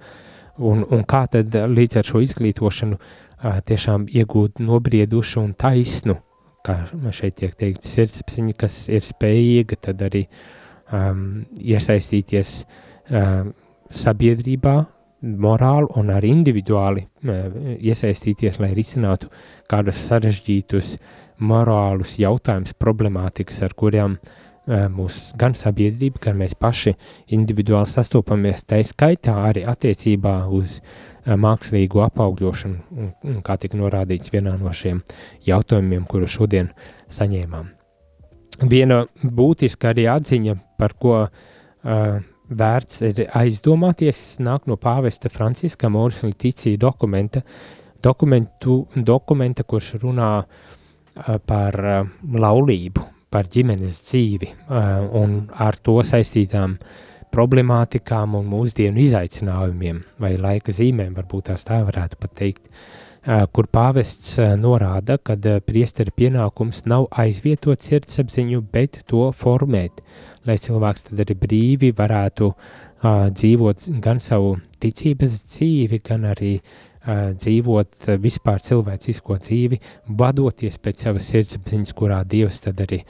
un, un kā tad līdz ar šo izglītošanu uh, tiešām iegūt nobriedušu un taisnu, kā šeit tiek teikt, sirdsapziņa, kas ir spējīga tad arī um, iesaistīties uh, sabiedrībā, morāli un arī individuāli iesaistīties, lai risinātu kādus sarežģītus morālus jautājumus, problemātikas, ar kuriem mūs gan sabiedrība, gan mēs paši individuāli sastopamies, tā skaitā arī attiecībā uz mākslīgu apaugļošanu, kā tika norādīts vienā no šiem jautājumiem, kuru šodien saņēmām. Viena būtiska arī atziņa, par ko uh, vērts ir aizdomāties, nāk no pāvesta Franciska Mūras Litīcija dokumenta, dokumentu, dokumenta, kurš runā uh, par uh, laulību, par ģimenes dzīvi uh, un ar to saistītām problemātikām un mūsdienu izaicinājumiem vai laika zīmēm, varbūt tās tā varētu pat teikt, uh, kur pāvests uh, norāda, ka priesteri pienākums nav aizvietot sirdsapziņu, bet to formēt, lai cilvēks tad arī brīvi varētu dzīvot gan savu ticības dzīvi, gan arī uh, dzīvot vispār cilvēcisko dzīvi, vadoties pēc savas sirdsapziņas, kurā Dievs tad arī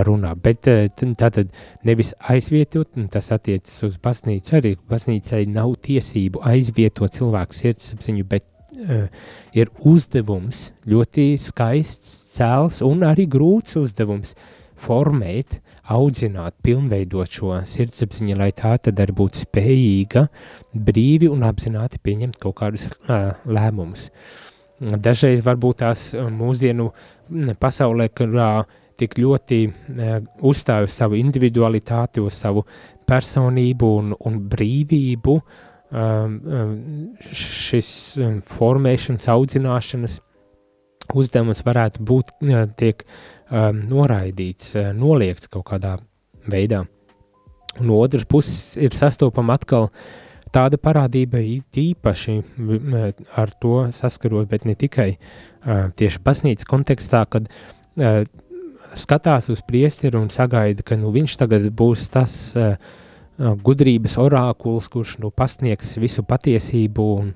runā. Bet uh, tātad nevis aizvietot, un tas attiecas uz baznīcu arī, baznīcai nav tiesību aizvietot cilvēku sirdsapziņu, bet uh, ir uzdevums, ļoti skaists, cēls un arī grūts uzdevums formēt audzināt, pilnveidot šo sirdsapziņu, lai tā tad arī būtu spējīga brīvi un apzināti pieņemt kaut kādus uh, lēmumus. Dažreiz varbūt tās mūsdienu pasaulē, kurā tik ļoti uh, uzstāj uz savu individualitāti, uz savu personību un, un brīvību, um, šis formēšanas, audzināšanas uzdevums varētu būt uh, tiek noraidīts, uh, noliegts kaut kādā veidā. No otras puses ir sastopama atkal tāda parādība īpaši ar to saskarot, bet ne tikai uh, tieši baznīcas kontekstā, kad uh, skatās uz priesteri un sagaida, ka nu, viņš tagad būs tas uh, gudrības orākuls, kurš nu, pasniegs visu patiesību un,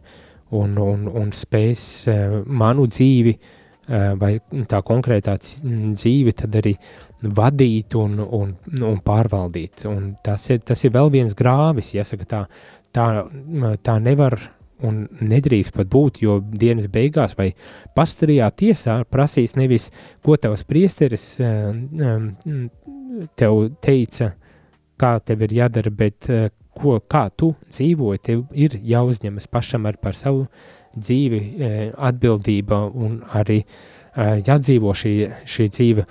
un, un, un spēs uh, manu dzīvi uh, vai tā konkrētā dzīvi tad arī vadīt un, un, un pārvaldīt. Un tas, ir, tas ir vēl viens grāvis, jāsaka tā, tā, tā nevar un nedrīkst pat būt, jo dienas beigās vai pastarijā tiesā prasīs nevis, ko tavs priesteris uh, um, tev teica, kā tev ir jādara, bet uh, ko, kā tu dzīvoji, tev ir jāuzņemas pašam ar par savu dzīvi uh, atbildība un arī uh, jādzīvo šī, šī dzīve.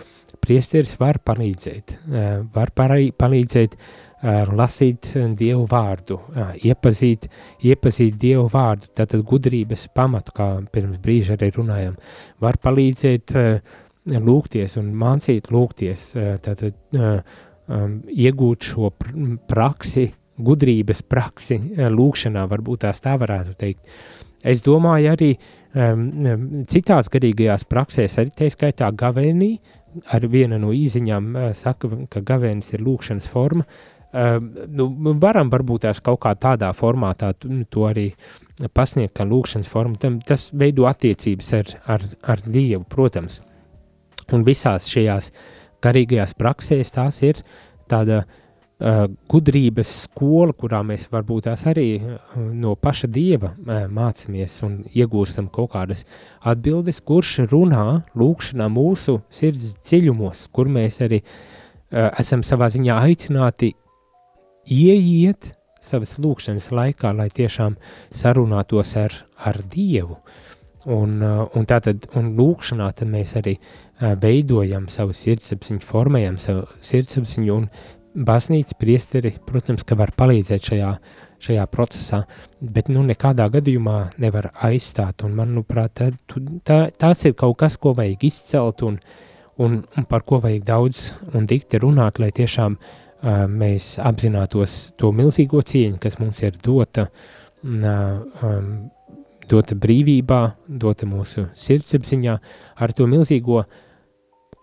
Priesteris var palīdzēt, uh, var palīdzēt lasīt Dievu vārdu, iepazīt, iepazīt Dievu vārdu, tātad gudrības pamatu, kā pirms brīža arī runājam, var palīdzēt lūgties un mācīt lūgties, tātad iegūt šo praksi, gudrības praksi lūkšanā, varbūt tās tā varētu teikt. Es domāju arī um, citās garīgajās praksēs, arī tā skaitā gavēnī, ar viena no īziņām uh, saka, ka gavēnis ir lūkšanas forma, uh, nu, varam varbūt tās kaut kā tādā formātā to arī pasniegt, kā lūkšanas forma. Tam, tas veido attiecības ar, ar, ar Dievu, protams. Un visās šajās garīgajās praksēs tās ir tāda uh, gudrības skola, kurā mēs varbūt tās arī uh, no paša Dieva uh, mācāmies un iegūstam kaut kādas atbildes, kurš runā lūkšanā mūsu sirds dziļumos, kur mēs arī uh, esam savā ziņā aicināti ieiet savas lūkšanas laikā, lai tiešām sarunātos ar, ar Dievu. Un, uh, un tātad, un lūkšanā tad mēs arī uh, veidojam savu sirdsapziņu, formējam savu sirdsapziņu, un baznīca priesteri, protams, ka var palīdzēt šajā, šajā procesā, bet nu nekādā gadījumā nevar aizstāt, un manuprāt, tā, tā, tās ir kaut kas, ko vajag izcelt, un, un, un par ko vajag daudz un dikti runāt, lai tiešām uh, mēs apzinātos to milzīgo cieņu, kas mums ir dota, um, dota brīvībā, dota mūsu sirdsapziņā, ar to milzīgo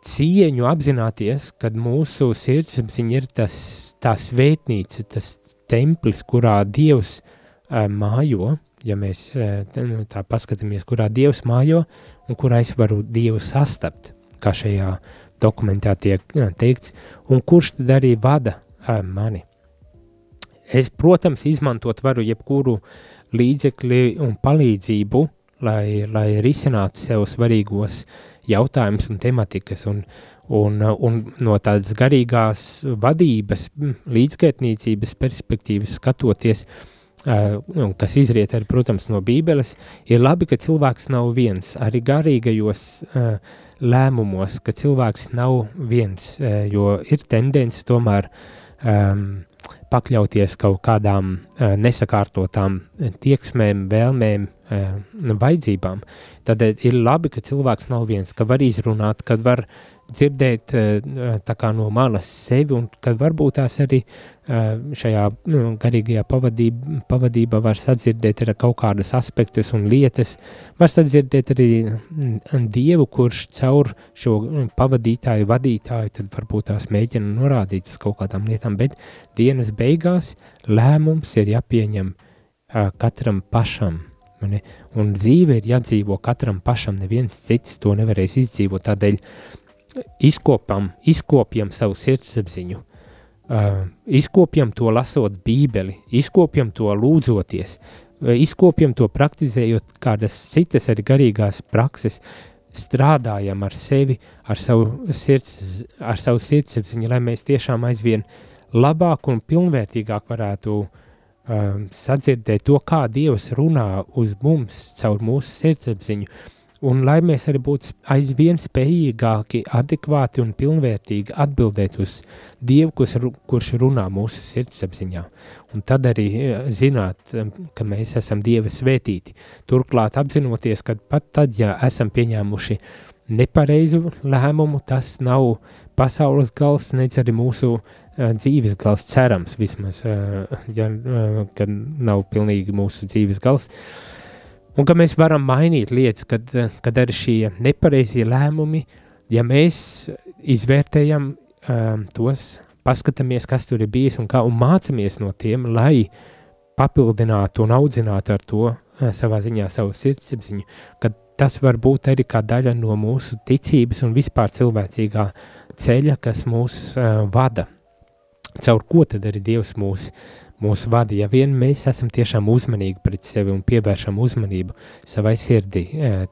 cieņu apzināties, kad mūsu sirdsapziņa ir tas, tā svētnīca, tas templis, kurā Dievs uh, mājo, ja mēs uh, tā paskatāmies, kurā Dievs mājo un kurā es varu Dievu sastapt, kā šajā dokumentā tiek teikts, un kurš tad arī vada ā, mani. Es, protams, izmantot varu jebkuru līdzekli un palīdzību, lai, lai risinātu sev svarīgos jautājumus un tematikas, un, un, un no tādas garīgās vadības, līdzgaitniecības perspektīvas skatoties, uh, kas izriet arī, protams, no Bībeles, ir labi, ka cilvēks nav viens. Arī garīgajos lēmumos, ka cilvēks nav viens, jo ir tendence tomēr um, pakļauties kaut kādām uh, nesakārtotām tieksmēm, vēlmēm, vajadzībām. Tad ir labi, ka cilvēks nav viens, ka var izrunāt, kad var dzirdēt uh, no malas sevi, un kad varbūt tās arī šajā nu, garīgajā pavadība, pavadībā var sadzirdēt arī kaut kādas aspektus un lietas, var sadzirdēt arī Dievu, kurš caur šo pavadītāju, vadītāju, tad varbūt tās mēģina norādīt uz kaut kādām lietām, bet dienas beigās lēmums ir jāpieņem katram pašam, Mani? Un dzīve ir jādzīvo katram pašam, neviens cits to nevarēs izdzīvot. Tādēļ izkopam, izkopjam savu sirdsapziņu, uh, izkopjam to lasot bībeli, izkopjam to lūdzoties, uh, izkopjam to praktizējot kādas citas arī garīgās prakses, strādājam ar sevi, ar savu, sirds, ar savu sirdsapziņu, lai mēs tiešām aizvien labāk un pilnvērtīgāk varētu um, sadzirdēt to, kā Dievs runā uz mums caur mūsu sirdsapziņu, un lai mēs arī būtu aizvien spējīgāki, adekvāti un pilnvērtīgi atbildēt uz Dievu, kurš, kurš runā mūsu sirdsapziņā. Un tad arī eh, zināt, eh, ka mēs esam Dieva svētīti. Turklāt apzinoties, ka pat tad, ja esam pieņēmuši nepareizu lēmumu, tas nav pasaules gals, nedz arī mūsu uh, dzīves gals, cerams vismaz, uh, ja, uh, kad nav pilnīgi mūsu dzīves gals. Un ka mēs varam mainīt lietas, kad, kad arī šie nepareizie lēmumi, ja mēs izvērtējam um, tos, paskatāmies, kas tur ir bijis un kā, un mācamies no tiem, lai papildinātu un audzinātu ar to savā ziņā savu sirdsapziņu, kad tas var būt arī kā daļa no mūsu ticības un vispār cilvēcīgā ceļa, kas mūs uh, vada. Caur ko tad arī Dievs mūs mūs vada, ja vien mēs esam tiešām uzmanīgi pret sevi un pievēršam uzmanību savai sirdī,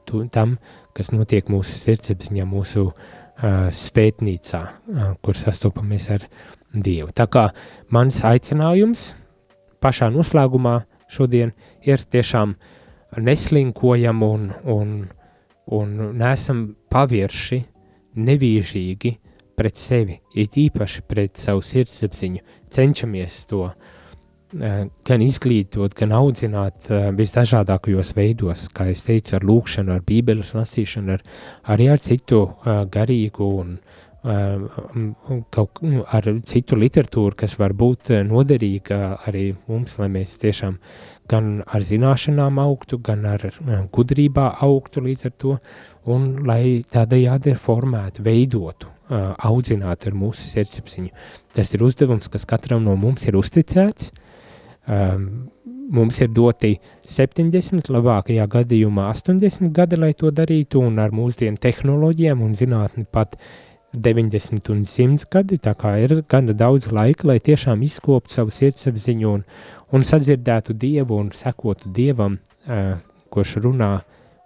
tu, tam, kas notiek mūsu sirdsapziņā, mūsu uh, svētnīcā, uh, kur sastopamies ar Dievu. Tā kā mans aicinājums pašā noslēgumā šodien ir tiešām neslinkojam un, un, un nesam pavirši, nevīžīgi pret sevi, it īpaši pret savu sirdsapziņu, cenšamies to Eh, gan izglītot, gan audzināt uh, visdažādākajos veidos, kā es teicu, ar lūkšanu, ar bībeles lasīšanu, ar, arī ar citu uh, garīgu un kaut ar citu literatūru, kas var būt noderīga arī mums, lai mēs tiešām gan ar zināšanām augtu, gan ar gudrībā augtu līdz ar to, un lai tādējādi formētu, veidotu, audzinātu ar mūsu sirdsapziņu. Tas ir uzdevums, kas katram no mums ir uzticēts, Um, mums ir doti 70, labākajā gadījumā 80 gadi, lai to darītu, un ar mūsdienu tehnoloģijām un zinātni pat 90 un 100 gadi, tā kā ir gana daudz laika, lai tiešām izkoptu savu sirdsapziņu un, un sadzirdētu Dievu un sekotu Dievam, kurš runā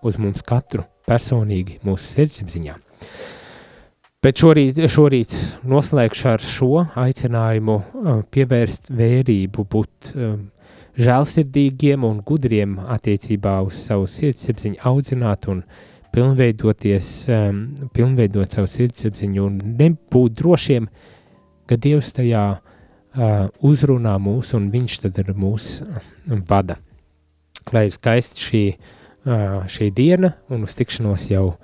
uz mums katru personīgi mūsu sirdsapziņā. Bet šorīt, šorīt noslēgšu ar šo aicinājumu pievērst vērību, būt um, žēlsirdīgiem un gudriem attiecībā uz savu sirdsapziņu, audzināt un pilnveidoties, um, pilnveidot savu sirdsapziņu un nebūt drošiem, ka Dievs tajā uh, uzrunā mūs un Viņš tad ir mūs vada. Lai skaisti šī, uh, šī diena un uz tikšanos jau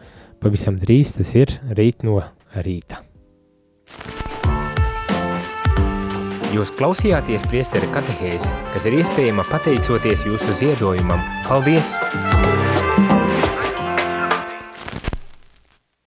pavisam drīz, tas ir rīt no rīta. Jūs klausījāties priesteri katehēzi, kas ir iespējama pateicoties jūsu ziedojumam. Paldies!